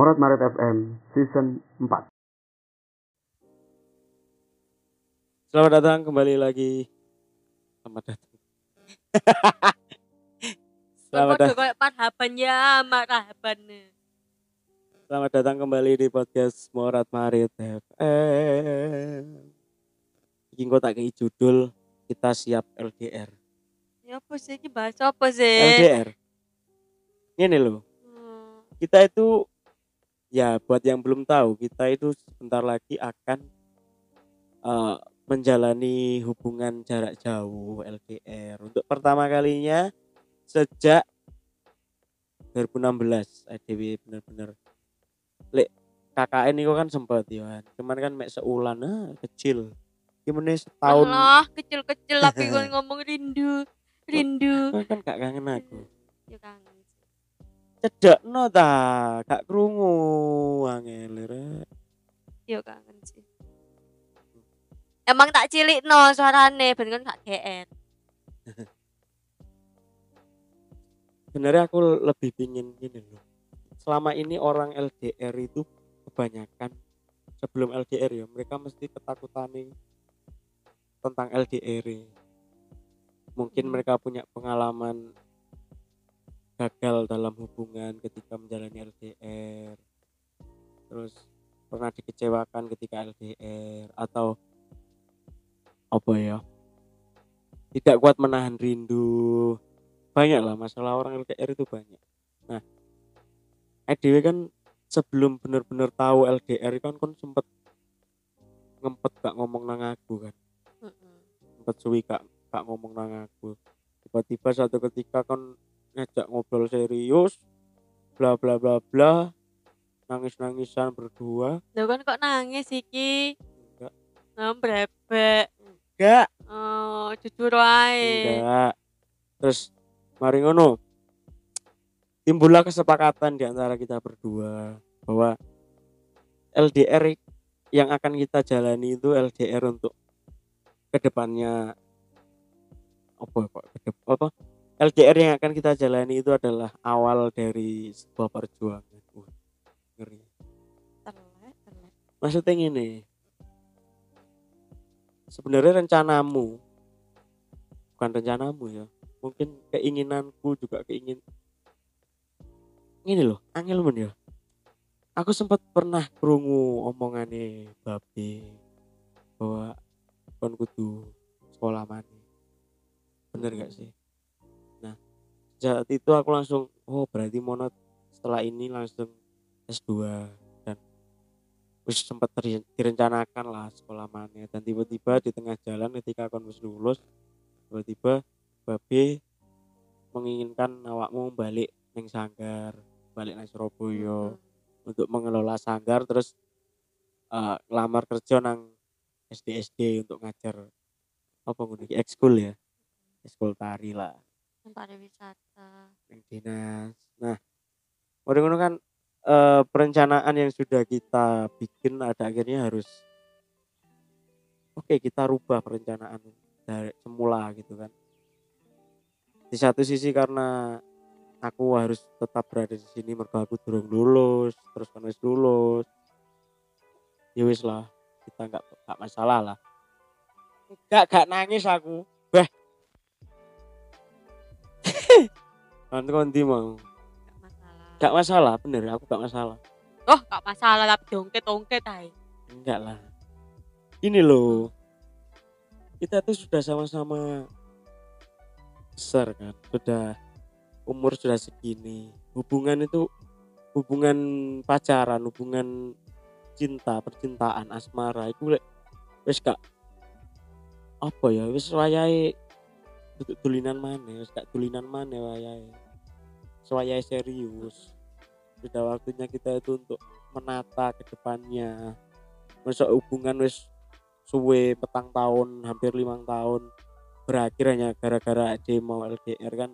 Morat Maret FM Season 4 Selamat datang kembali lagi. Selamat datang. Selamat, datang. marhaban ya, marhaban. Selamat datang kembali di podcast Morat Marit FM. Iki engko tak kei judul kita siap LDR. Ya apa sih iki bahas apa sih? LDR. Ini loh, Hmm, kita itu ya buat yang belum tahu, kita itu sebentar lagi akan eh, menjalani hubungan jarak jauh LDR untuk pertama kalinya sejak 2016 EDW bener-bener lek KKN itu kan sempat ya cuman kan mek seulan ah, kecil gimana setahun Alah, kecil-kecil tapi gue ngomong rindu. Rindu. kan gak kangen aku Ya kangen. Cedek no ta gak krungu angel rek. Ya kangen sih. Emang tak cilik no suarane ben kan gak GR. sebenarnya aku lebih pingin gini loh selama ini orang LDR itu kebanyakan sebelum LDR ya mereka mesti ketakutan tentang LDR mungkin Hmm. mereka punya pengalaman gagal dalam hubungan ketika menjalani LDR terus pernah dikecewakan ketika LDR atau apa ya? Tidak kuat menahan rindu. Banyak lah masalah orang LDR itu banyak. Nah EDW kan sebelum benar-benar tahu LDR kan kan sempet ngempet gak ngomong nang aku kan. Sempet suwi gak, gak ngomong nang aku. Tiba-tiba suatu ketika kan ngajak ngobrol serius bla bla bla bla nangis nangisan berdua Lho kan kok nangis iki? enggak Nah, brebek. enggak Oh, jujur wae. enggak terus mari ngono timbullah kesepakatan di antara kita berdua bahwa LDR yang akan kita jalani itu LDR untuk ke depannya apa kok kedep- apa LDR yang akan kita jalani itu adalah awal dari sebuah perjuangan. Wah, ngeri. Maksudnya gini sebenarnya rencanamu bukan rencanamu ya mungkin keinginanku juga keingin ini loh angel men ya. Aku sempat pernah kerungu omongannya babe bahwa kon kudu sekolah mana bener gak sih saat itu aku langsung oh berarti monot. Setelah ini langsung S2 dan wis sempat direncanakan lah sekolah mana dan tiba-tiba di tengah jalan ketika kon wis lulus tiba-tiba babe menginginkan awakmu balik neng sanggar balik nang Surabaya untuk mengelola sanggar terus eh, lamar kerja nang SD SD untuk ngajar apa ngono iki ekskul ya ekskul tari lah pariwisata. nang dinas nah mari ngono kan eh, perencanaan yang sudah kita bikin ada akhirnya harus oke kita rubah perencanaan dari semula gitu kan. Di satu sisi karena aku harus tetap berada di sini mergo aku durung lulus terus kan lulus. Ya wis lah kita nggak nggak masalah lah. Nggak nggak nangis aku kan kondi mau Gak masalah. Bener aku gak masalah. Oh, gak masalah tapi dongket-dongket ae. Enggak lah. Ini loh. Kita tuh sudah sama-sama besar kan. Sudah umur sudah segini. Hubungan itu hubungan pacaran, hubungan cinta, percintaan, asmara itu lek wis gak apa ya, wis wayahe duduk tulinan mana, wis gak tulinan mana wayahe. Wayahe serius. Sudah waktunya kita itu untuk menata ke depannya. Masa hubungan wis suwe petang tahun hampir limang tahun. Berakhir hanya gara-gara ade mau LDR kan.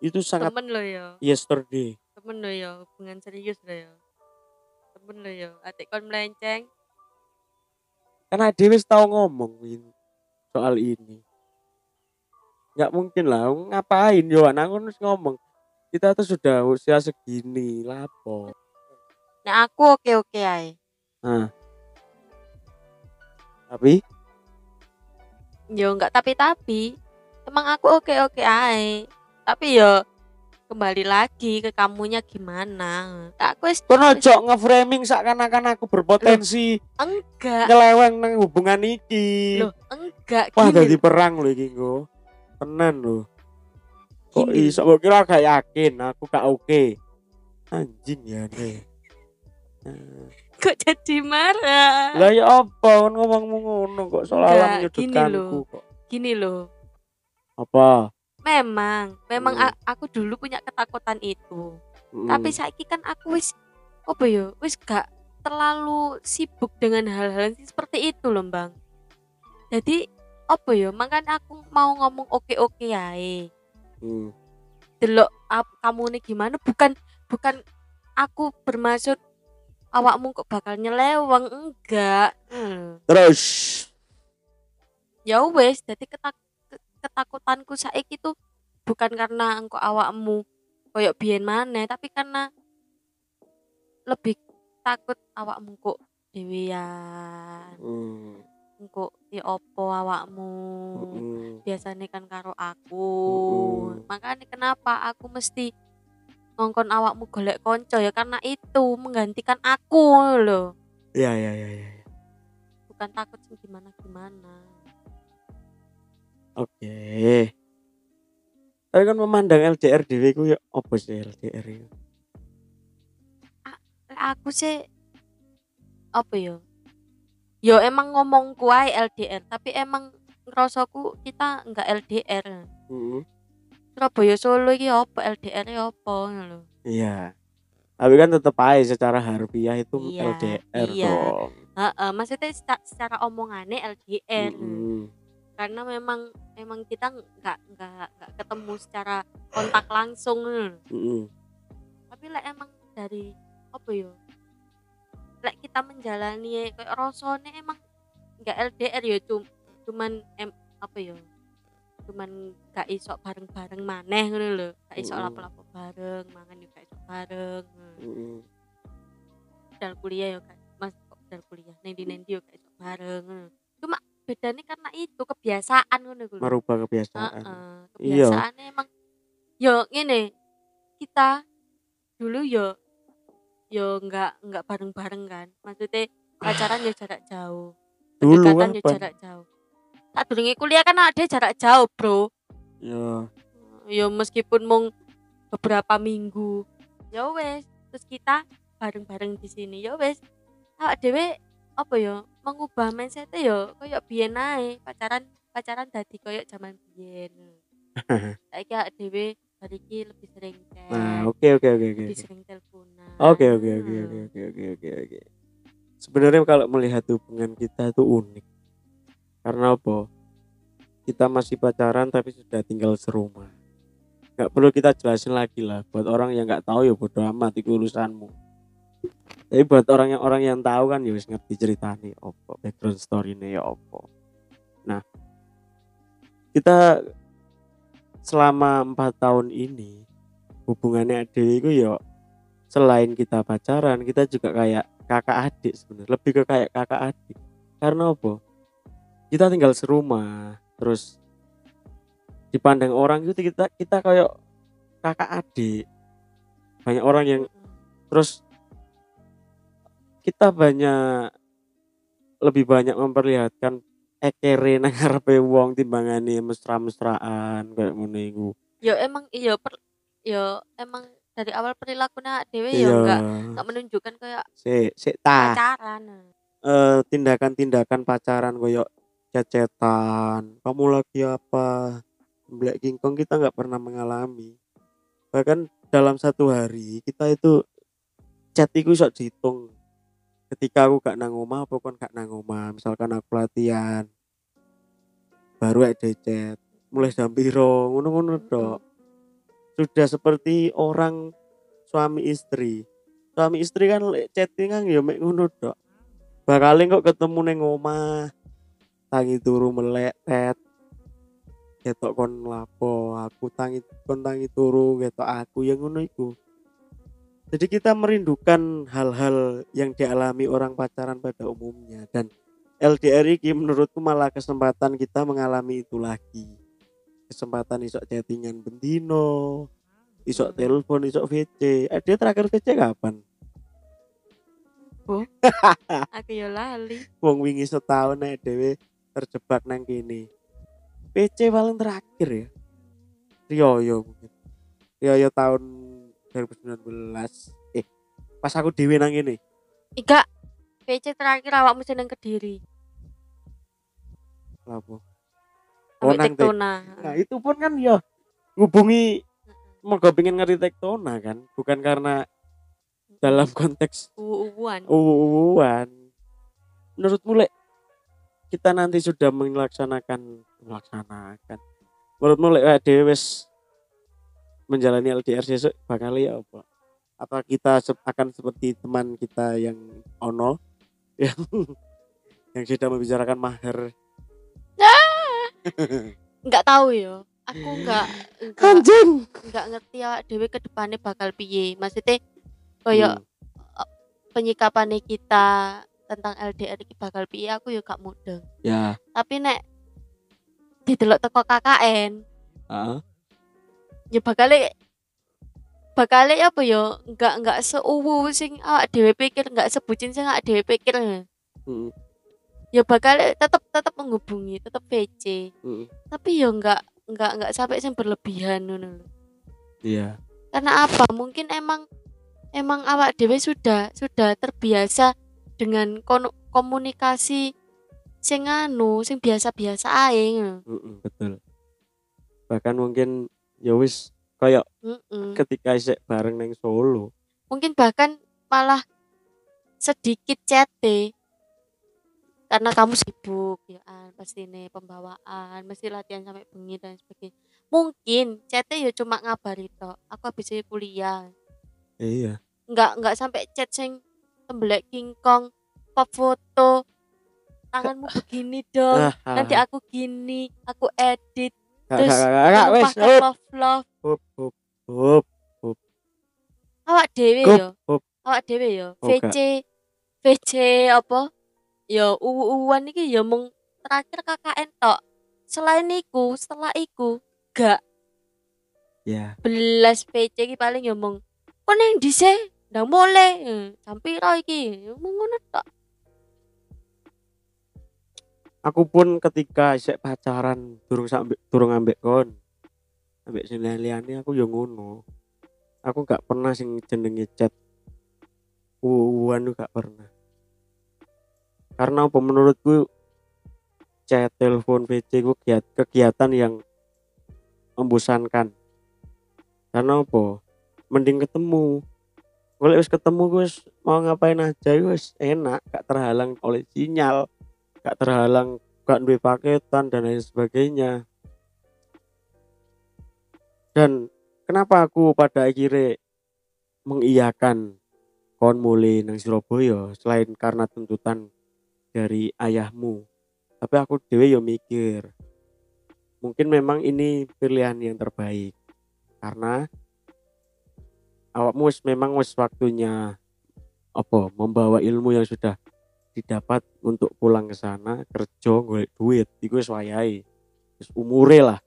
Itu sangat Temen lo ya. yesterday Temen lo ya, hubungan serius lo ya. Temen lo ya, atik kon melenceng. karena ade wis tahu ngomong soal ini. Nggak mungkin lah ngapain? Yo anak aku harus ngomong kita tuh sudah usia segini lapo Nek aku oke-oke ae. Nah. Tapi Yo enggak tapi-tapi. Emang aku oke-oke ae. Tapi yo kembali lagi ke kamunya gimana. Aku wis kono ojo nge-framing seakan-akan aku berpotensi enggak. nyeleweng nang hubungan iki. Loh, enggak Wah, dadi perang lho iki. Tenan lho. Kok iso kok kira gak yakin aku gak oke. Anjing ya nih. Kok jadi marah? Lah ya apa kon ngomongmu ngono kok seolah-olah menyudutkanku loh. kok. Gini loh. Apa? Memang, memang Hmm. aku dulu punya ketakutan itu. Mm. Tapi saiki kan aku wis apa ya? Wis gak terlalu sibuk dengan hal-hal seperti itu loh, Bang. Jadi apa ya? Makanya aku mau ngomong oke-oke ae. Hmm. Delok ap- kamu nih gimana bukan bukan aku bermaksud awakmu kok bakal nyeleweng enggak. Hmm. Terus ya wes jadi ketak ke- ketakutanku saiki tuh bukan karena engkau awakmu koyok biyen maneh tapi karena lebih takut awakmu kok dewean hmm. engkau ya opo awakmu Hmm. Biasanya kan karo aku Mm-mm. makanya kenapa aku mesti ngongkon awakmu golek konco ya karena itu menggantikan aku loh Ya ya ya ya. ya. bukan takut sing gimana gimana Oke. Tapi kan memandang LDR dhewe ku ya apa sih LDR itu? Lek aku sih apa ya yo emang ngomong kuai LDR tapi emang ngerasaku kita enggak LDR Heeh. Surabaya Solo iki apa LDR ya apa lho Iya. Tapi kan tetap aja secara harfiah itu Iya, LDR iya. dong. heeh maksudnya seca- secara omongannya LDR Mm-mm. karena memang memang kita enggak enggak enggak ketemu secara kontak langsung lho. Mm-mm. tapi lek emang dari apa ya lek kita menjalani kayak rasane emang enggak LDR ya cum, cuman em, apa ya cuman gak iso bareng-bareng maneh ngono lho gak iso Mm. lapo-lapo bareng mangan juga iso bareng Mm-mm. dal kuliah ya kan mas kok dal kuliah nendi nendi yo gak iso bareng ngono. cuma bedanya karena itu kebiasaan ngono kuwi lho. Merubah kebiasaan. Heeh, Iya. kebiasaannya emang yo ngene kita dulu yo yo nggak nggak bareng-bareng kan maksudnya pacaran yo jarak jauh Dulu pendekatan yo jarak jauh tak durunge kuliah kan ada jarak jauh bro Ya. yo meskipun mung beberapa minggu ya wes terus kita bareng-bareng di sini ya wes awak dhewe apa ya mengubah mindset yo koyo biyen ae pacaran pacaran dadi koyo zaman biyen saiki awak dhewe hari iki lebih sering chat Nah, oke oke oke oke. lebih sering teleponan Oke oke oke oke oke oke oke oke. Sebenarnya kalau melihat hubungan kita itu unik. Karena apa? Kita masih pacaran tapi sudah tinggal serumah. Gak perlu kita jelasin lagi lah. Buat orang yang nggak tahu ya bodo amat itu urusanmu. Tapi buat orang yang orang yang tahu kan ya wis ngerti ceritanya opo, background story-nya ya opo. Nah, kita selama empat tahun ini hubungannya Dewi itu ya selain kita pacaran kita juga kayak kakak adik sebenarnya lebih ke kayak kakak adik karena apa kita tinggal serumah terus dipandang orang itu kita kita kayak kakak adik banyak orang yang terus kita banyak lebih banyak memperlihatkan ekere nang ngarepe wong timbangane mesra-mesraan kayak ngono iku. yo emang iya per, yo emang dari awal perilakunya dewe Iya. yo enggak enggak menunjukkan kayak Sik, sik ta. pacaran Eh, tindakan-tindakan pacaran koyo cecetan. Kamu lagi apa? Black King Kong kita nggak pernah mengalami. Bahkan dalam satu hari kita itu chat iku iso dihitung. Ketika aku gak nang omah apa kon gak nang omah, misalkan aku latihan. Baru ada chat. Mulai jam piro, ngono-ngono dok. Sudah seperti orang suami istri. Suami istri kan chattingan ya mek ngono dok. Bakalin kok ketemu neng omah. Tangi turu melek tet. Ketok kon lapo, aku tangi kon tangi turu ketok aku yang ngono iku. jadi kita merindukan hal-hal yang dialami orang pacaran pada umumnya dan LDR ini menurutku malah kesempatan kita mengalami itu lagi. Kesempatan isok chattingan bendino isok telepon isok VC eh, dia terakhir VC kapan? Aku ya lali. Wong wingi setahun nek dhewe terjebak nang kene. PC paling terakhir ya. Rioyo mungkin. Rioyo tahun 2019 eh pas aku dewe nang kene. Ika PC terakhir awakmu seneng kediri. Lapo Oh, nang tektona. Nah itu pun kan ya ngubungi mergo pengen ngerti tektona kan. Bukan karena dalam konteks uwan uwan menurutmu lek kita nanti sudah melaksanakan melaksanakan. Menurutmu lek dhewe wis menjalani LDR sesuk bakal ya apa? Apa kita akan seperti teman kita yang ono yang yang sudah membicarakan mahar? Nggak tahu ya aku nggak anjing! nggak ngerti ya dewe ke depannya bakal piye. Maksudnya koyo Hmm, penyikapannya kita tentang LDR iki bakal piye aku ya gak mudeng ya. Tapi nek didelok teko KKN heeh. ya bakal bakal apa ya nggak nggak seuwu sing awak dhewe pikir nggak sebucin sing awak dhewe pikir. Heeh, ya bakal tetap tetap menghubungi tetap VC heeh. tapi ya nggak nggak nggak sampai yang berlebihan ngono lho. iya. Karena apa? Mungkin emang emang awak dewe sudah sudah terbiasa dengan komunikasi sing anu sing biasa-biasa ae ngono. heeh, betul. Bahkan mungkin ya wis kayak Mm-mm. ketika isek bareng neng Solo. Mungkin bahkan malah sedikit cete karena kamu sibuk ya kan pasti nih pembawaan mesti latihan sampai bengi dan sebagainya. Mungkin cete ya cuma ngabari tok aku habis kuliah. Iya. Nggak nggak sampai chat sing tembelek King Kong pop foto. Tanganmu begini dong Ah, ah. nanti aku gini aku edit. Terus pakai love love. Awak dewe yo. awak dewe yo. Oh, VC VC apa? Yo uwan iki yo mung terakhir KKN tok. Selain iku setelah iku gak. Ya. Belas VC iki paling yo mung. Kok neng dise ndang boleh. Eh, sampai ro iki. Mung ngono tok. Aku pun ketika isek pacaran durung sampe durung ambek kon ambek sing liyane aku yo ngono. Aku gak pernah sing jenenge chat. Uwan gak pernah. Karena apa? Menurutku chat telepon VC ku kegiat- kegiatan yang membosankan. Karena apa? Mending ketemu kalau wis ketemu gue wis mau ngapain aja wis enak gak terhalang oleh sinyal gak terhalang gak duwe paketan dan lain sebagainya. Dan kenapa aku pada akhirnya mengiyakan kon mulai nang Surabaya selain karena tuntutan dari ayahmu? Tapi aku dewe yo mikir mungkin memang ini pilihan yang terbaik. Karena awakmu wis memang wis waktunya apa membawa ilmu yang sudah didapat untuk pulang ke sana kerja golek duit iku wis wayahe wis umure lah.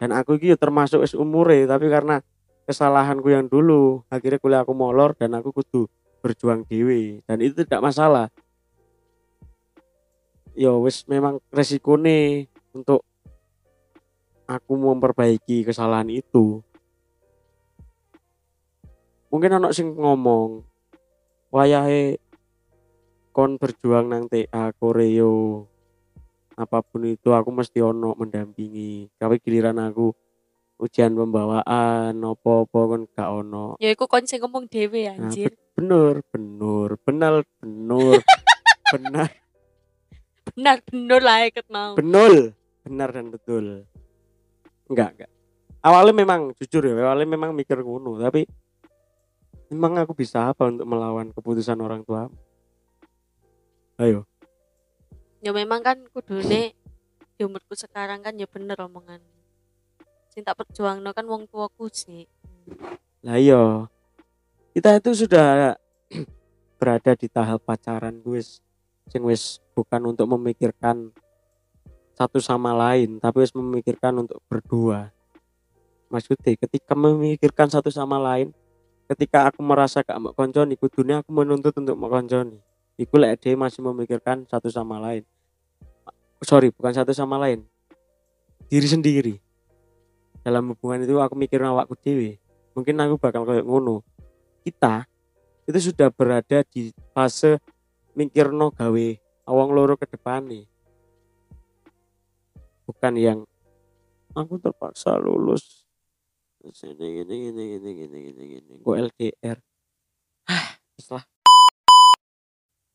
Dan aku ya termasuk wis umure tapi karena kesalahanku yang dulu akhirnya kuliah aku molor dan aku kudu berjuang dewe dan itu tidak masalah. Ya wis memang resiko nih untuk aku memperbaiki kesalahan itu mungkin anak sing ngomong wayahe kon berjuang nang TA Koreo apa pun itu aku mesti ono mendampingi. Tapi giliran aku ujian pembawaan opo-opo kon gak ono. Ya iku kon sing ngomong dhewe Nah, anjir. bener bener benar bener benar. Benar benar lah iket mau betul benar dan betul. Enggak enggak. Awalnya memang jujur ya awalnya memang mikir ngono tapi memang aku bisa apa untuk melawan keputusan orang tua? Ayo. Ya memang kan kudune di umurku sekarang kan ya bener omongan. Sing tak perjuangno kan wong tuaku sih. Lah iya. Kita itu sudah berada di tahap pacaran wis. Sing wis bukan untuk memikirkan satu sama lain tapi wis memikirkan untuk berdua. Maksudnya ketika memikirkan satu sama lain ketika aku merasa gak mau konconi kudunya aku menuntut untuk mau konconi. Iku lek dia masih memikirkan satu sama lain. Sorry bukan satu sama lain. Diri sendiri. Dalam hubungan itu aku mikirin awakku dewe mungkin aku bakal kayak ngono. Kita itu sudah berada di fase mikirno gawe awang loro ke depan nih bukan yang aku terpaksa lulus Terus ini gini gini gini gini gini gini gue LDR ah lah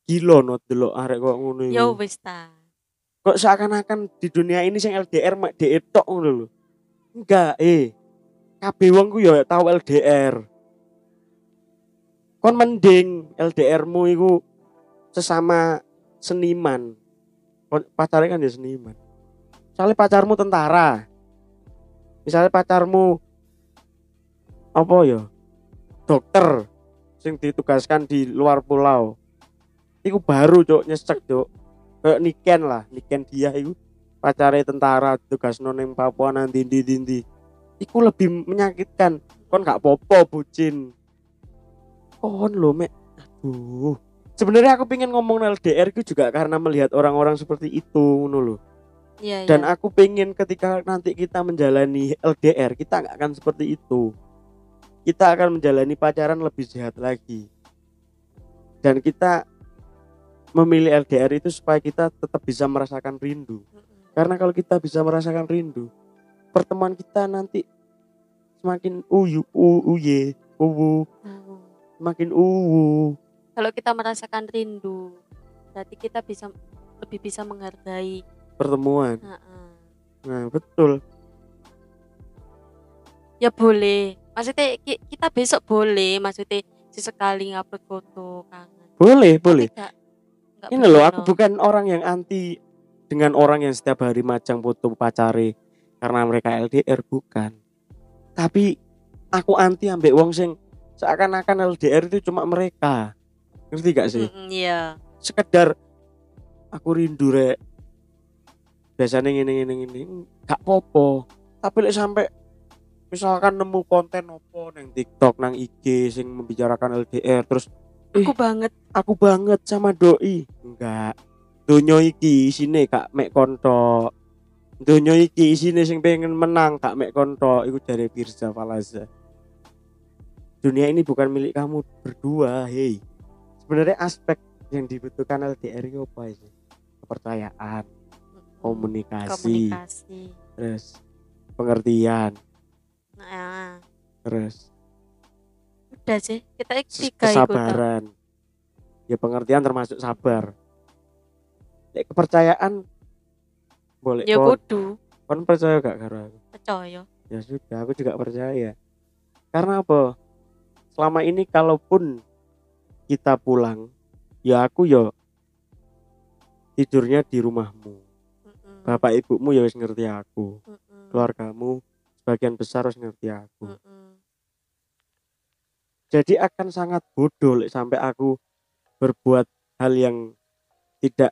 gila not dulu arek kok ngono iku. Ya wis ta. kok seakan-akan di dunia ini sing LDR mak dhek tok ngono lho. Enggak, eh. Kabeh wong ku ya tau LDR. Kon mending LDR-mu iku sesama seniman. Kon pacarnya kan ya seniman. Misalnya pacarmu tentara. Misalnya pacarmu apa ya? Dokter sing ditugaskan di luar pulau. Iku baru cok nyesek cok kayak Niken lah Niken dia itu pacare tentara tugas noneng Papua nanti di dindi iku lebih menyakitkan. Kon gak popo bucin kon lo mek. Aduh. Sebenarnya aku pengen ngomong LDR itu juga karena melihat orang-orang seperti itu loh Iya, dan iya. aku pengen ketika nanti kita menjalani LDR kita nggak akan seperti itu kita akan menjalani pacaran lebih sehat lagi dan kita memilih LDR itu supaya kita tetap bisa merasakan rindu karena kalau kita bisa merasakan rindu pertemuan kita nanti semakin uyu u uye uwu Oh. semakin uwu Kalau kita merasakan rindu, berarti kita bisa lebih bisa menghargai. pertemuan Heeh. nah betul Ya boleh. Maksudnya ki- kita besok boleh, maksudnya sesekali ngupload foto kangen. boleh Tapi boleh nggak ini loh aku no. bukan orang yang anti dengan orang yang setiap hari macang foto pacare karena mereka LDR bukan tapi aku anti ambek wong sing seakan-akan LDR itu cuma mereka ngerti gak sih Mm-mm, Iya. sekedar aku rindu rek biasanya ngene ngene ngene gak popo tapi lek sampai misalkan nemu konten opo nang TikTok nang IG sing membicarakan LDR terus Eh. Aku banget. aku banget sama doi. Enggak. Donyo iki isine gak mek konto. Donyo iki isine sing pengen menang gak mek konto. Iku dari Firza Falaza. Dunia ini bukan milik kamu berdua hei. Sebenarnya aspek yang dibutuhkan LDR itu apa sih? Kepercayaan komunikasi, Komunikasi. terus pengertian Nah, terus? Udah sih. Kita tiga kesabaran. Ya pengertian termasuk sabar. Lek kepercayaan boleh Ya kon, kudu. kon percaya gak karo aku? Percaya. ya sudah aku juga percaya. Karena apa? Selama ini kalaupun kita pulang ya aku yo tidurnya di rumahmu. Mm-mm. bapak ibumu ya wis ngerti aku. Mm-mm. keluargamu sebagian besar harus ngerti aku. Mm-mm. jadi akan sangat bodoh lek sampai aku berbuat hal yang tidak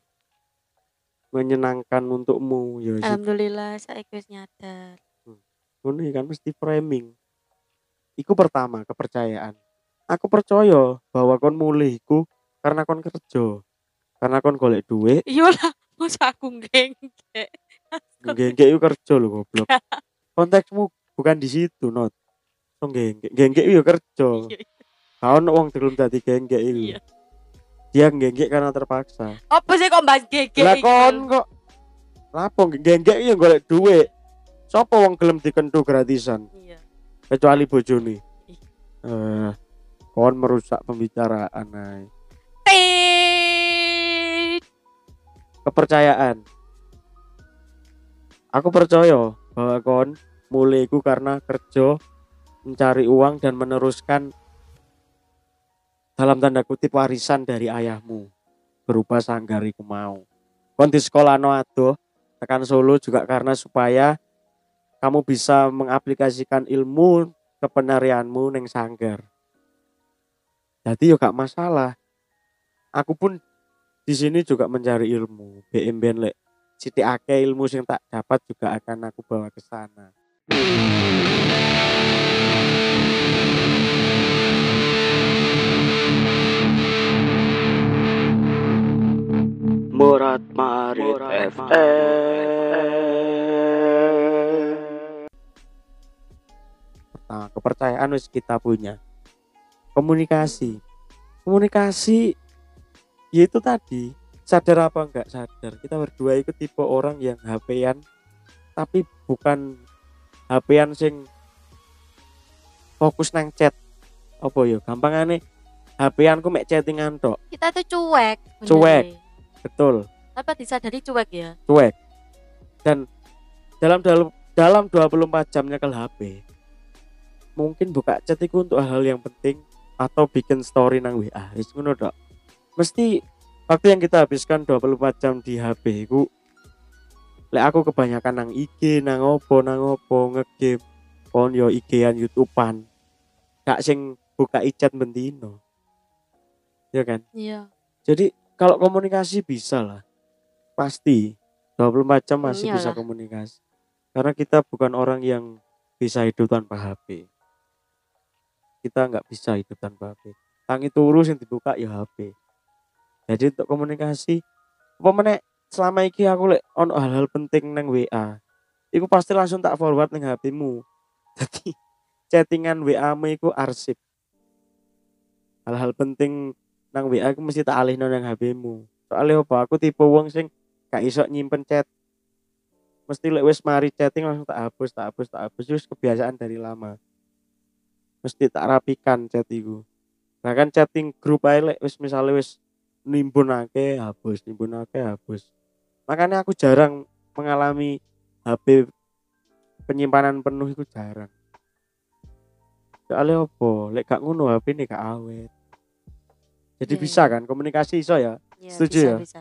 menyenangkan untukmu ya Alhamdulillah saya wis nyadar. ngono ya kan mesti framing. Iku pertama kepercayaan. Aku percaya bahwa kon mulih iku karena kon kerja karena kon golek duit. Iya lah, masa aku ngenggek. genggek iku kerja lho goblok konteksmu bukan di situ not so genggek genggek iku ya kerja Iya, kau ono wong belum tadi genggek iku Iya. dia genggek karena terpaksa Apa sih kok bahas gege? lah kon kok lapo genggek iku ya golek duit Sopo wong gelem dikentu gratisan Iya. kecuali bojone. Eh, kon merusak pembicaraan ay. Kepercayaan. Aku percaya bahwa kon mulai iku karena kerja mencari uang dan meneruskan dalam tanda kutip warisan dari ayahmu berupa sanggar iku mau. Kon di sekolah no adoh tekan Solo juga karena supaya kamu bisa mengaplikasikan ilmu kepenarianmu neng sanggar. jadi yo gak masalah aku pun di sini juga mencari ilmu BMBN lek siti akeh ilmu yang tak dapat juga akan aku bawa ke sana. Murat Marit FM. pertama kepercayaan wis kita punya. Komunikasi. Komunikasi ya itu tadi sadar apa enggak sadar? Kita berdua itu tipe orang yang HP-an tapi bukan HP-an sing fokus nang chat. Apa ya? Gampangane HP-an ku mek chattingan tok. Kita tuh cuek bener. Cuek. betul. Tanpa disadari cuek ya. Cuek. Dan dalam dalam dalam 24 jam nyekel HP mungkin buka chat itu untuk hal yang penting atau bikin story nang WA wis ngono tok. Mesti waktu yang kita habiskan 24 jam di HP ku lek aku kebanyakan nang IG nang opo nang opo ngegame kon yo IG-an YouTubean gak sing buka chat bendino ya kan iya jadi kalau komunikasi bisa lah. Pasti 24 jam masih bisa Iyalah. komunikasi. Karena kita bukan orang yang bisa hidup tanpa HP. Kita nggak bisa hidup tanpa HP. Tangi turu yang dibuka ya HP. Jadi untuk komunikasi apa selama iki aku lek ono hal-hal penting nang WA. Iku pasti langsung tak forward nang HP-mu. Jadi chattingan WA-mu iku arsip. Hal-hal penting nang WA aku mesti tak alihno nang HP-mu. Soalnya apa? Aku tipe wong sing gak iso nyimpen chat. Mesti lek wis mari chatting langsung tak hapus, tak hapus, tak hapus. Wis kebiasaan dari lama. Mesti tak rapikan chat iku. Bahkan chatting grup ae lek wis misale wis nimbun akeh hapus, nimbun akeh hapus. Makanya aku jarang mengalami HP penyimpanan penuh itu jarang. Soalnya apa? Lek gak ngono HP ini gak awet. Jadi Iya, bisa iya. kan komunikasi iso ya. Iya, Setuju bisa, ya? bisa.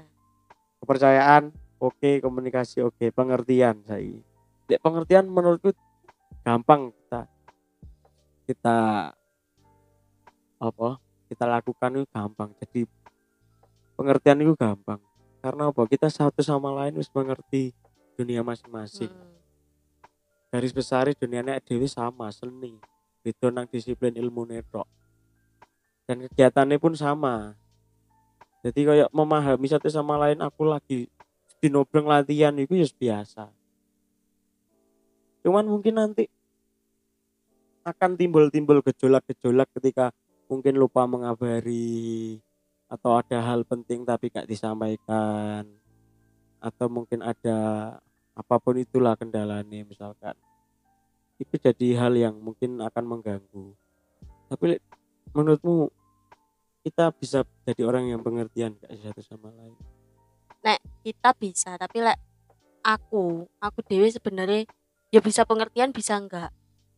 Kepercayaan oke, komunikasi oke, pengertian saya. Dek pengertian menurutku gampang kita kita apa? Kita lakukan itu gampang. Jadi pengertian itu gampang. Karena apa? Kita satu sama lain wis mengerti dunia masing-masing. Mm. Garis besar dunianya dewi sama seni. Beda nang disiplin ilmu netok. Dan kegiatannya pun sama. Jadi kayak memahami satu sama lain aku lagi di nobreng latihan itu ya biasa. Cuman mungkin nanti akan timbul-timbul gejolak-gejolak ketika mungkin lupa mengabari atau ada hal penting tapi gak disampaikan. Atau mungkin ada apa pun itulah kendalanya misalkan. Itu jadi hal yang mungkin akan mengganggu. Tapi menurutmu kita bisa jadi orang yang pengertian gak satu sama lain? Kita bisa tapi lek aku aku dewi sebenarnya ya bisa pengertian bisa enggak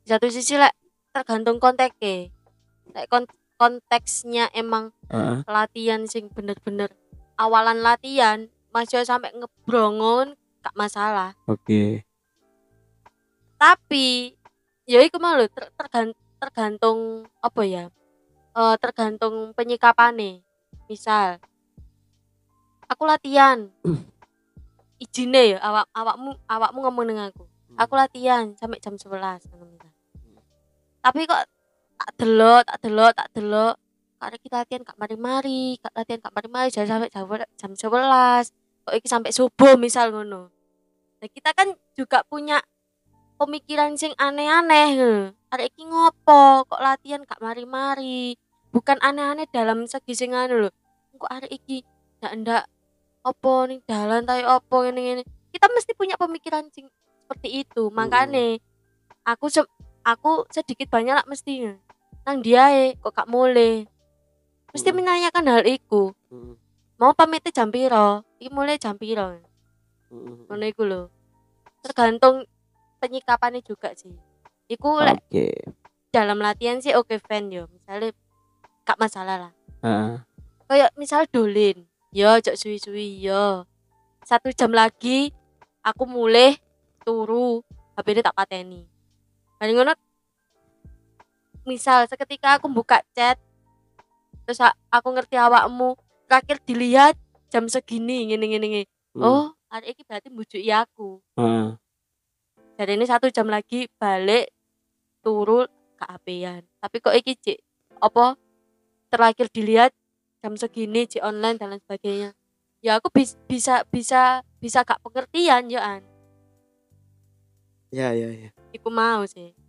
di satu sisi lek tergantung konteknya. Lek konteksnya emang Heeh. latihan sing bener-bener awalan latihan masih sampai ngebrongon gak masalah oke tapi ya iku mau lho ter- tergan- tergantung apa ya eh tergantung penyikapannya misal aku latihan izine ya awak awakmu awakmu ngomong dengan aku aku latihan sampai jam 11 ngono misal. tapi kok tak delok tak delok tak delok. Karena kita latihan gak mari-mari gak latihan gak mari-mari jadi sampai jam 11 kok iki sampai subuh misal ngono. Nah, kita kan juga punya pemikiran sing aneh-aneh. Arek iki ngopo kok latihan gak mari-mari? Bukan aneh-aneh dalam segi sing anu lho. Kok arek iki ndak ndak opo ning dalan tayo opo ngene ngene kita mesti punya pemikiran sing seperti itu. Makane aku se- aku sedikit banyak lah mesti nang dia kok gak mulai? Mesti Hmm. menanyakan hal iku. Mm, mau pamitnya jam piro? Iki mulai jam piro? Mm, mm. ngono iku lho. Tergantung penyikapannya juga sih. Iku lek oke. dalam latihan sih oke fan yo. Misalnya gak masalah lah. Heeh. kayak misal dolin. Yo cok suwi-suwi yo. Satu jam lagi aku mulai turu. HP ini tak pateni. Mari ngono misal seketika aku buka chat terus aku ngerti awakmu terakhir dilihat jam segini ngene ngene ngene. Hmm. oh hari ini berarti bujuki aku. Heeh. jadi ini satu jam lagi balik turun ke apean tapi kok iki cik? Apa? Terakhir dilihat jam segini cik online dan lain sebagainya. Ya aku bis- bisa bisa bisa gak pengertian ya an. Ya ya ya. Iku mau sih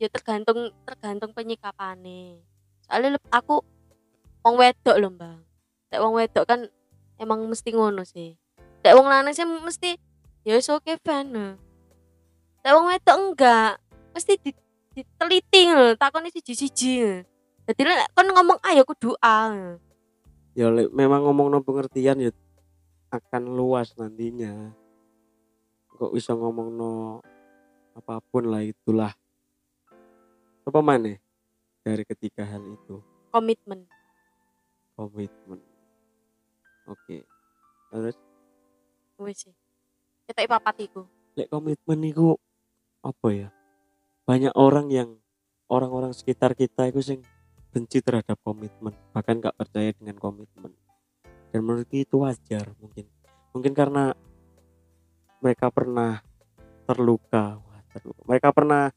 ya tergantung tergantung penyikapane soalnya aku wong wedok loh bang Nek wong wedok kan emang mesti ngono sih. Nek wong lanang sih mesti ya oke fan Nek wong wedok enggak mesti di, diteliti lho takoni siji-siji. Jadi lek kon ngomong ayo kudu A. Ya lek memang ngomong no pengertian ya akan luas nantinya. Kok bisa ngomong no apa pun lah itulah apa mana dari ketiga hal itu? Komitmen. Komitmen. Oke. Terus? Wis sih. Kita iku. Lek komitmen itu apa ya? Banyak orang yang orang-orang sekitar kita itu sing benci terhadap komitmen bahkan nggak percaya dengan komitmen. Dan menurutku itu wajar mungkin. Mungkin karena mereka pernah terluka. Wah, terluka. mereka pernah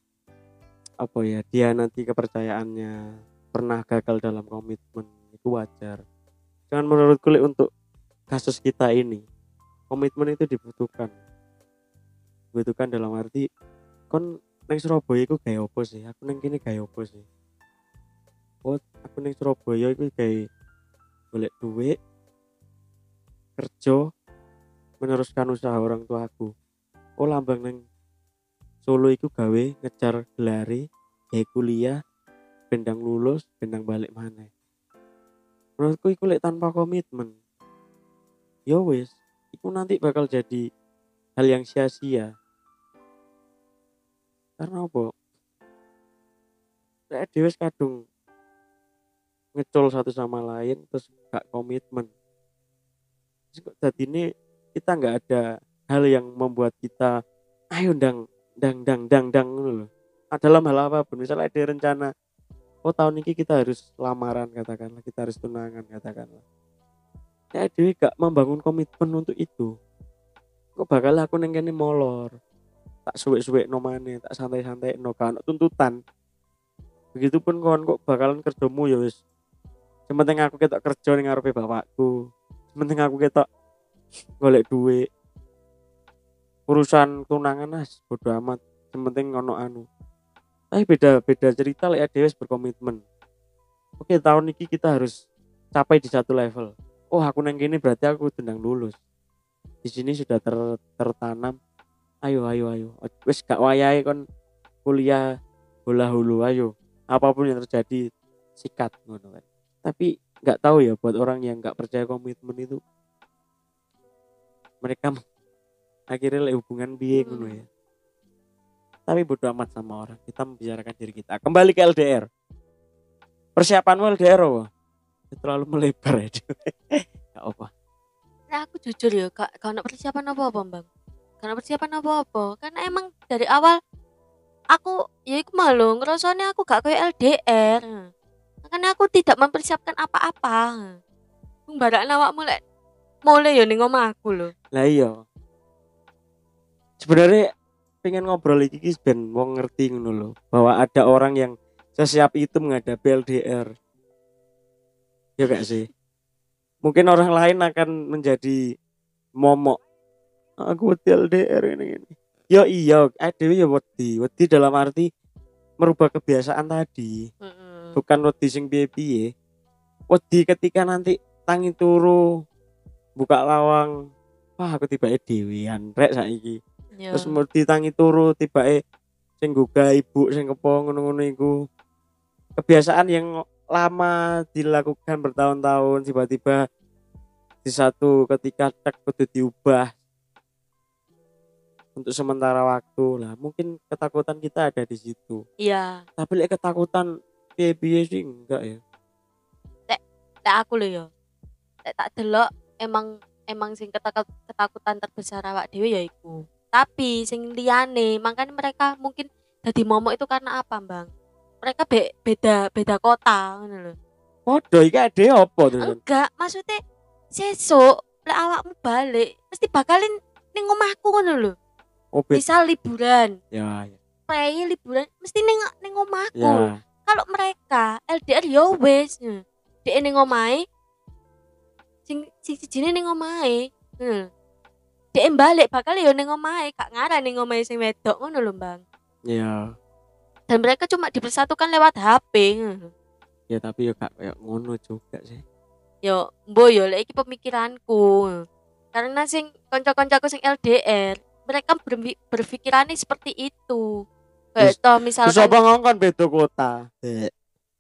apa ya dia nanti kepercayaannya pernah gagal dalam komitmen itu wajar. Jangan menurutku lek untuk kasus kita ini komitmen itu dibutuhkan. Dibutuhkan dalam arti kon neng Surabaya iku gawe apa sih? Aku neng kene gawe apa sih? Oh aku neng Surabaya iku gawe golek duit kerja meneruskan usaha orang tua aku oh lambang neng Solo iku gawe ngejar gelari gawe kuliah bendang lulus bendang balik mana menurutku iku lek tanpa komitmen ya wis iku nanti bakal jadi hal yang sia-sia. Karena apa? Dhewe wis kadung ngecol satu sama lain terus gak komitmen terus kok ini kita nggak ada hal yang membuat kita ayo dang dang dang dang dang loh dalam hal apa pun misalnya ada rencana oh tahun ini kita harus lamaran katakanlah kita harus tunangan katakanlah. Ya dewi gak membangun komitmen untuk itu. Kok bakal aku neng kene molor? Tak suwek-suwek no maneh, tak santai-santai no kan tuntutan. Begitupun kon kok bakalan kerjamu ya wis. Sementing aku ketok kerja ning ngarepe bapakku. Sementing aku ketok golek duit urusan tunangan as bodo amat. Sementing ngono anu. Tapi beda beda cerita lek dhewe wis berkomitmen. Oke tahun ini kita harus capai di satu level. Oh aku neng gini berarti aku tendang lulus. Di sini sudah ter, tertanam. Ayo ayo ayo. Wis gak wayahe kon kuliah bola hulu ayo. Apa pun yang terjadi sikat ngono kan. Tapi nggak tahu ya buat orang yang nggak percaya komitmen itu mereka akhirnya lek hubungan biye Hmm. ya tapi bodo amat sama orang kita membicarakan diri kita kembali ke LDR persiapanmu LDR apa? terlalu melebar ya nggak apa Nah, aku jujur ya, gak, gak ada persiapan apa-apa, Bang. Gak ada persiapan apa-apa. Karena emang dari awal aku ya iku malu ngerasanya aku gak kayak LDR. Makanya aku tidak mempersiapkan apa-apa. Barak awakmu lek mulai ya ning omahku lho. lah iya sebenarnya pengen ngobrol iki iki ben wong ngerti ngono lho bahwa ada orang yang sesiap itu menghadapi LDR ya gak sih? Mungkin orang lain akan menjadi momok. Aku wedi LDR ini ini. Ya iya ada ya wedi. Wedi dalam arti merubah kebiasaan tadi. Bukan wedi sing piye-piye. Wedi ketika nanti tangi turu buka lawang wah aku tiba dewean rek saiki Ya. terus wedi tangi turu tiba sing gugah ibu sing kepo ngono-ngono iku kebiasaan yang lama dilakukan bertahun-tahun tiba-tiba di satu ketika tek kudu diubah untuk sementara waktu lah mungkin ketakutan kita ada di situ Iya, tapi lek ketakutan piye-piye sih enggak ya lek aku lho ya. Lek tak delok emang emang sing ketakut, ketakutan terbesar awak dhewe ya iku. Tapi sing liyane, makanya mereka mungkin jadi momok itu karena apa, Bang? Mereka be- beda beda kota ngono lho. Podo iki ade apa terus? enggak maksudnya sesuk lek awakmu balik mesti bakalin ning omahku ngono lho Oh, misal liburan ya, ya. prei liburan mesti ning ning omahku Ya. kalau mereka LDR yo wis dhek ning omahe sing sing sijine ning omahe hmm. Dhek balik bakal yo ning omahe gak ngarah ning omahe sing wedok ngono lho Bang Ya. dan mereka cuma dipersatukan lewat HP. Ya tapi ya gak kayak ngono juga sih. yo mbo yo lek iki pemikiranku karena sing kanca-kancaku sing LDR mereka bermi- berpikirannya seperti itu kayak Terus- toh Terus misalkan apa ngongkon beda kota?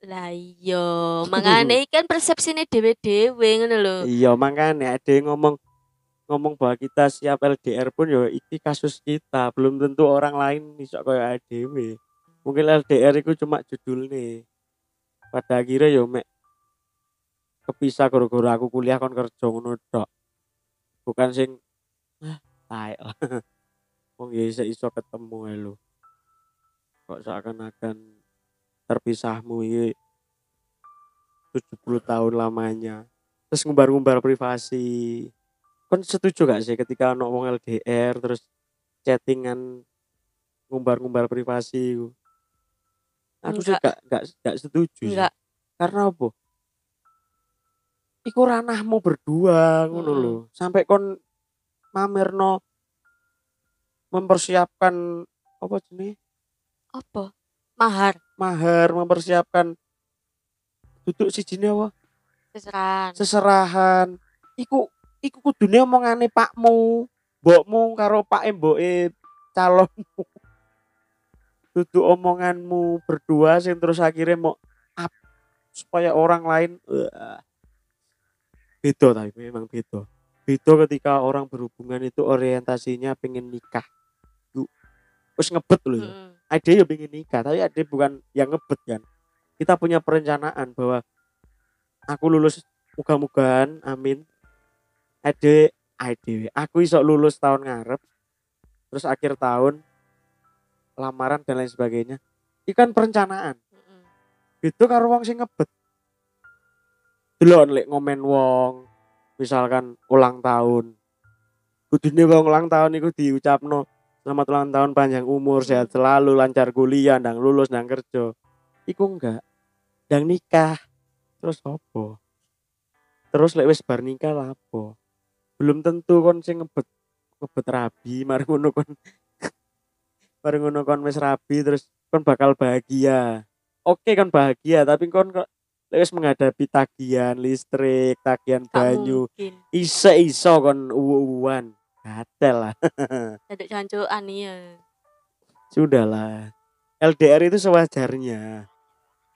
lah iya makanya kan persepsinya dewe-dewe ngono lho Iya makanya ada yang ngomong ngomong bahwa kita siap LDR pun ya iki kasus kita. Belum tentu orang lain bisa kayak ADW mungkin LDR itu cuma judul nih pada akhirnya ya mek kepisah gara-gara aku kuliah kon kerja ngono bukan sing lah. Wong ya iso iso ketemu ae lho. Kok seakan-akan terpisahmu iki 70 tahun lamanya. Terus ngumbar-ngumbar privasi kon setuju gak sih ketika ono wong LDR terus chattingan ngumbar-ngumbar privasi ku? aku sih Enggak. gak, gak, gak setuju sih. enggak. Karena apa? Iku ranahmu berdua ngono lho. Sampai kon mamerno mempersiapkan apa jenis apa? Mahar. Mahar mempersiapkan duduk si apa? Seserahan. Seserahan. Iku iku kudune omongane pakmu mbokmu karo pak mboke calonmu. Duduk omonganmu berdua sing terus akhirnya mau up supaya orang lain Wah. beda tapi memang beda. Beda ketika orang berhubungan itu orientasinya pengen nikah. Terus ngebet loh ya. Mm-mm. ada yang pengen nikah tapi ada bukan yang ngebet kan. Kita punya perencanaan bahwa aku lulus muga-mugaan amin ada ada aku iso lulus tahun ngarep terus akhir tahun lamaran dan lain sebagainya. Ikan perencanaan. Mm-mm. itu karo wong sing ngebet. Delok lek ngomen wong misalkan ulang tahun. Kudune wong ulang tahun iku diucapno selamat ulang tahun panjang umur sehat selalu lancar kuliah ndang lulus ndang kerja. Iku enggak. Ndang nikah. Terus apa? Terus lek wis bar nikah lah apa belum tentu kon sing ngebet ngebet rabi mari ngono kon mari ngono kon wis rabi terus kon bakal bahagia oke kan bahagia tapi kon kok wis menghadapi tagihan listrik tagihan banyu mungkin iso kon uwu-uwan gatel lah ada cancuan iya Sudahlah. LDR itu sewajarnya.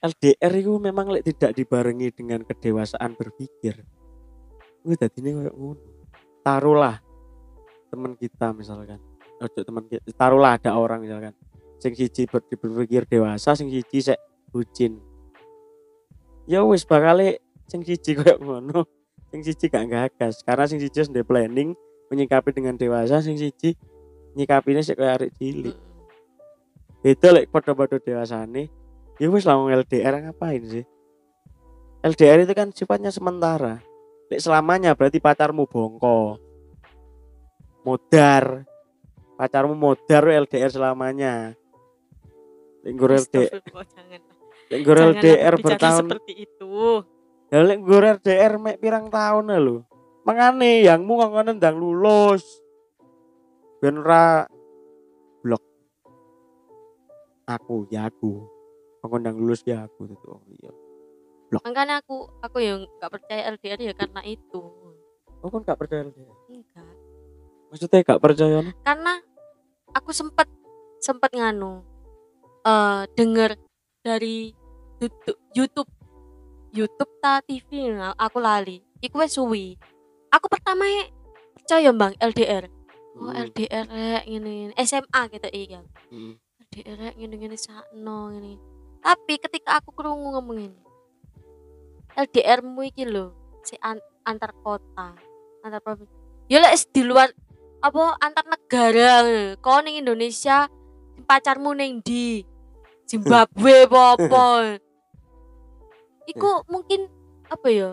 LDR itu memang lek tidak dibarengi dengan kedewasaan berpikir. Gue tadi ini kayak ngono. Taruhlah teman kita misalkan. Ojo teman kita. Taruhlah ada orang misalkan. Sing siji ber- berpikir dewasa, sing siji sek bucin. Ya wis bakal sing siji kayak ngono. Sing siji gak gagas karena sing siji sudah planning menyikapi dengan dewasa, sing siji nyikapinya sik kayak arek cilik itu lek pada-pada dewasane ya wis lah LDR ngapain sih LDR itu kan sifatnya sementara lek selamanya berarti pacarmu bongko. Modar. Pacarmu modar LDR selamanya. Lek nggur LDR Astagfirullah, jangan. Lek nggur Janganlah LDR bertahun seperti itu. Ya lek nggur LDR mek pirang tahun lho. Mangane yangmu ngomong ndang lulus. Ben ora blok. Aku ya aku. Ngomong ndang lulus ya aku itu oh iya makanya aku aku yang gak percaya LDR ya karena itu. Oh kan gak percaya LDR? enggak. Maksudnya gak percaya karena aku sempet sempet nganu eh denger dari YouTube YouTube YouTube ta TV nah, aku lali. Iku wis suwi. Aku pertama percaya bang LDR oh Hmm, LDR ngene SMA gitu iya. Hmm. LDR ngene ngene sakno ngene tapi ketika aku krungu ngomong ini LDR mu iki lho si an- antar kota antar provinsi. Ya lek di luar apa antar negara kau ning Indonesia pacarmu ning di Zimbabwe apa iku mungkin apa ya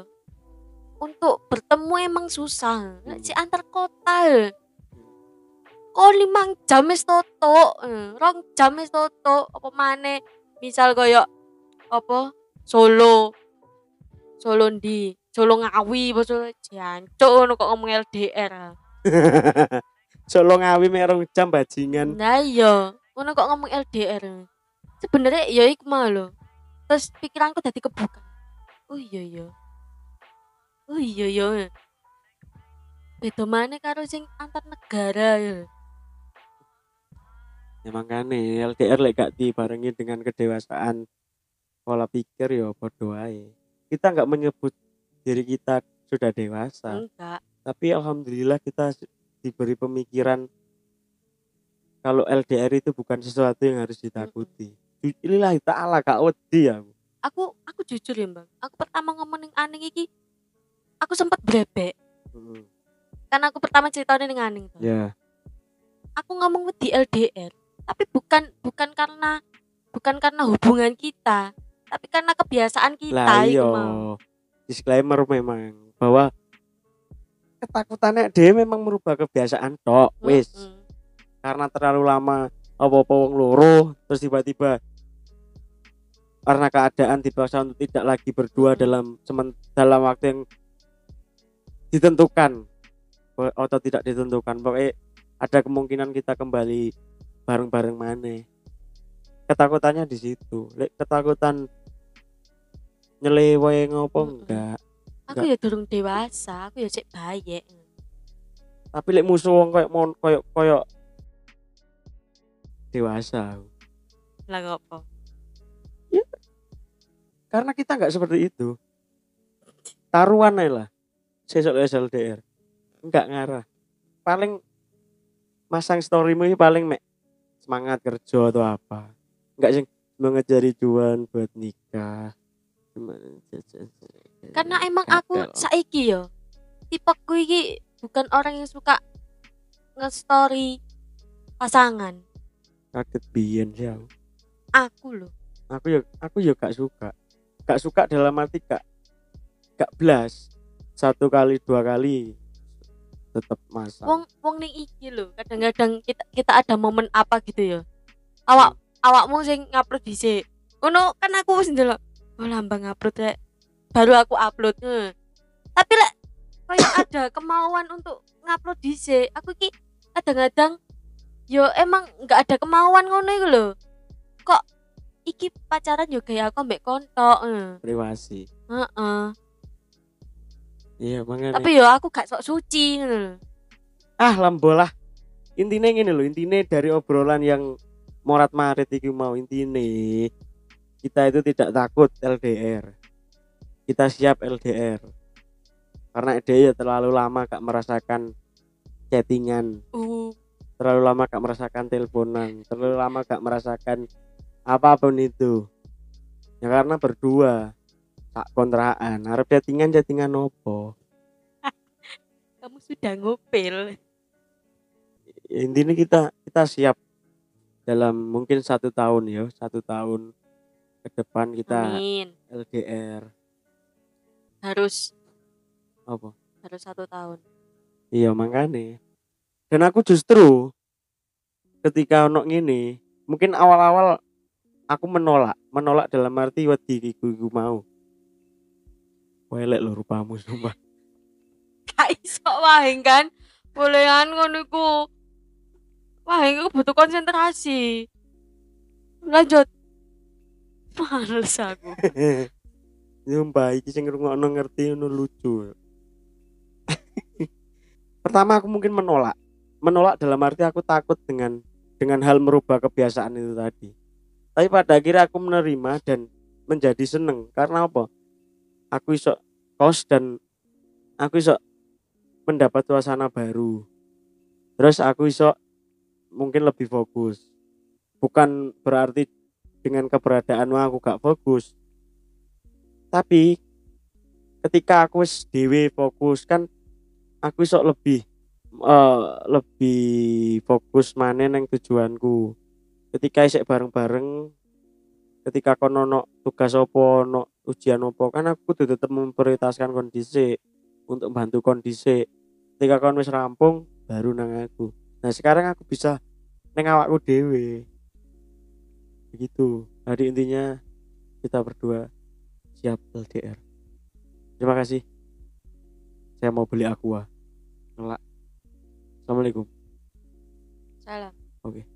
untuk bertemu emang susah Nek si antar kota kok limang jam wis toto rong jam wis toto apa mana misal koyo apa Solo Solo ndi Solo ngawi apa Solo jancuk ngono kok ngomong LDR Solo ngawi mek rong jam bajingan. Nah iya, ngono kok ngomong LDR. Sebenarnya ya iku lho. Terus pikiranku dadi kebuka. Oh iya iya. Oh iya iya. Beda mana karo sing antar negara ya. Ya makanya LDR lek gak dibarengi dengan kedewasaan pola pikir ya podo ae. Kita nggak menyebut diri kita sudah dewasa, Enggak. tapi alhamdulillah kita diberi pemikiran kalau LDR itu bukan sesuatu yang harus ditakuti. Ju- Lillahi ta'ala kak wedi ya. Aku aku jujur ya, Bang. Aku pertama ngomong ning Aning iki aku sempat brebek. Mm, Karena aku pertama ceritanya ning Aning tuh. Ya, Aku ngomong di LDR, tapi bukan bukan karena bukan karena hubungan kita, tapi karena kebiasaan kita lah iya. Disclaimer memang bahwa ketakutannya dia memang merubah kebiasaan tok, wis. Mm-mm. karena terlalu lama apa-apa wong loro terus tiba-tiba karena keadaan dipaksa untuk tidak lagi berdua Hmm. dalam semen, dalam waktu yang ditentukan atau tidak ditentukan pokoknya ada kemungkinan kita kembali bareng-bareng mana ketakutannya di situ. Lek ketakutan nyelewe ngopo Mm-mm. enggak. Aku ya durung dewasa, aku ya cek bayek. tapi lek musuh wong koyo mon koyo koyo dewasa. Lah ngopo? karena kita nggak seperti itu. Taruhan lah sesok SLDR nggak ngarah. Paling masang storymu ini paling mek semangat kerja atau apa nggak sih mengejari juan buat nikah. Karena emang aku saiki yo tipeku iki bukan orang yang suka nge-story pasangan. kaget biyen sih aku. Aku loh. aku ya aku ya gak suka. Gak suka dalam arti gak gak belas satu kali dua kali tetap masang Wong wong ning iki lho, kadang-kadang kita kita ada momen apa gitu ya. Awak awakmu sing ngupload dhisik. Ngono kan aku wis ndelok. Oh lambang upload rek. Baru aku upload. Hmm. Tapi lek kayak ada kemauan untuk ngupload dhisik. Aku ki kadang-kadang yo emang nggak ada kemauan ngono iku lho. Kok iki pacaran yo kayak aku ambek kontok. Hmm. privasi Heeh. iya makanya Tapi yo aku gak sok suci ngono ah lambolah intinya gini loh intinya dari obrolan yang morat marit iki mau intinya kita itu tidak takut LDR kita siap LDR karena dia ya terlalu lama gak merasakan chattingan. Uh, terlalu lama gak merasakan teleponan. Terlalu lama gak merasakan apa pun itu. Ya karena berdua. Tak kontraan harap chattingan chattingan opo kamu sudah ngupil. Ya, intinya kita kita siap dalam mungkin satu tahun ya satu tahun ke depan kita Amin. LDR Harus apa harus satu tahun. iya makanya dan aku justru ketika ono ngene mungkin awal-awal aku menolak menolak dalam arti wedi iku iku mau Welek lho rupamu sumpah Gak iso wae kan. Bolehan ngono iku. Wah, iku butuh konsentrasi. Lanjut. Males aku. Sumpah iki sing ngrungokno ngerti ngono lucu. Pertama aku mungkin menolak. Menolak dalam arti aku takut dengan dengan hal merubah kebiasaan itu tadi. Tapi pada akhirnya aku menerima dan menjadi seneng karena apa? Aku iso kos dan aku iso mendapat suasana baru. Terus aku iso mungkin lebih fokus. Bukan berarti dengan keberadaanmu aku gak fokus, tapi ketika aku wis dhewe fokus kan aku iso lebih eh, lebih fokus mana neng tujuanku. Ketika isek bareng-bareng ketika kono ono tugas opo ono ujian opo kan aku tuh tetap memprioritaskan kondisi untuk bantu kondisi. Ketika kon wis rampung baru nang aku nah sekarang aku bisa neng awakku dewe begitu. Jadi intinya kita berdua siap LDR terima kasih. Saya mau beli aqua. Ngelak. Assalamualaikum. Salam. Oke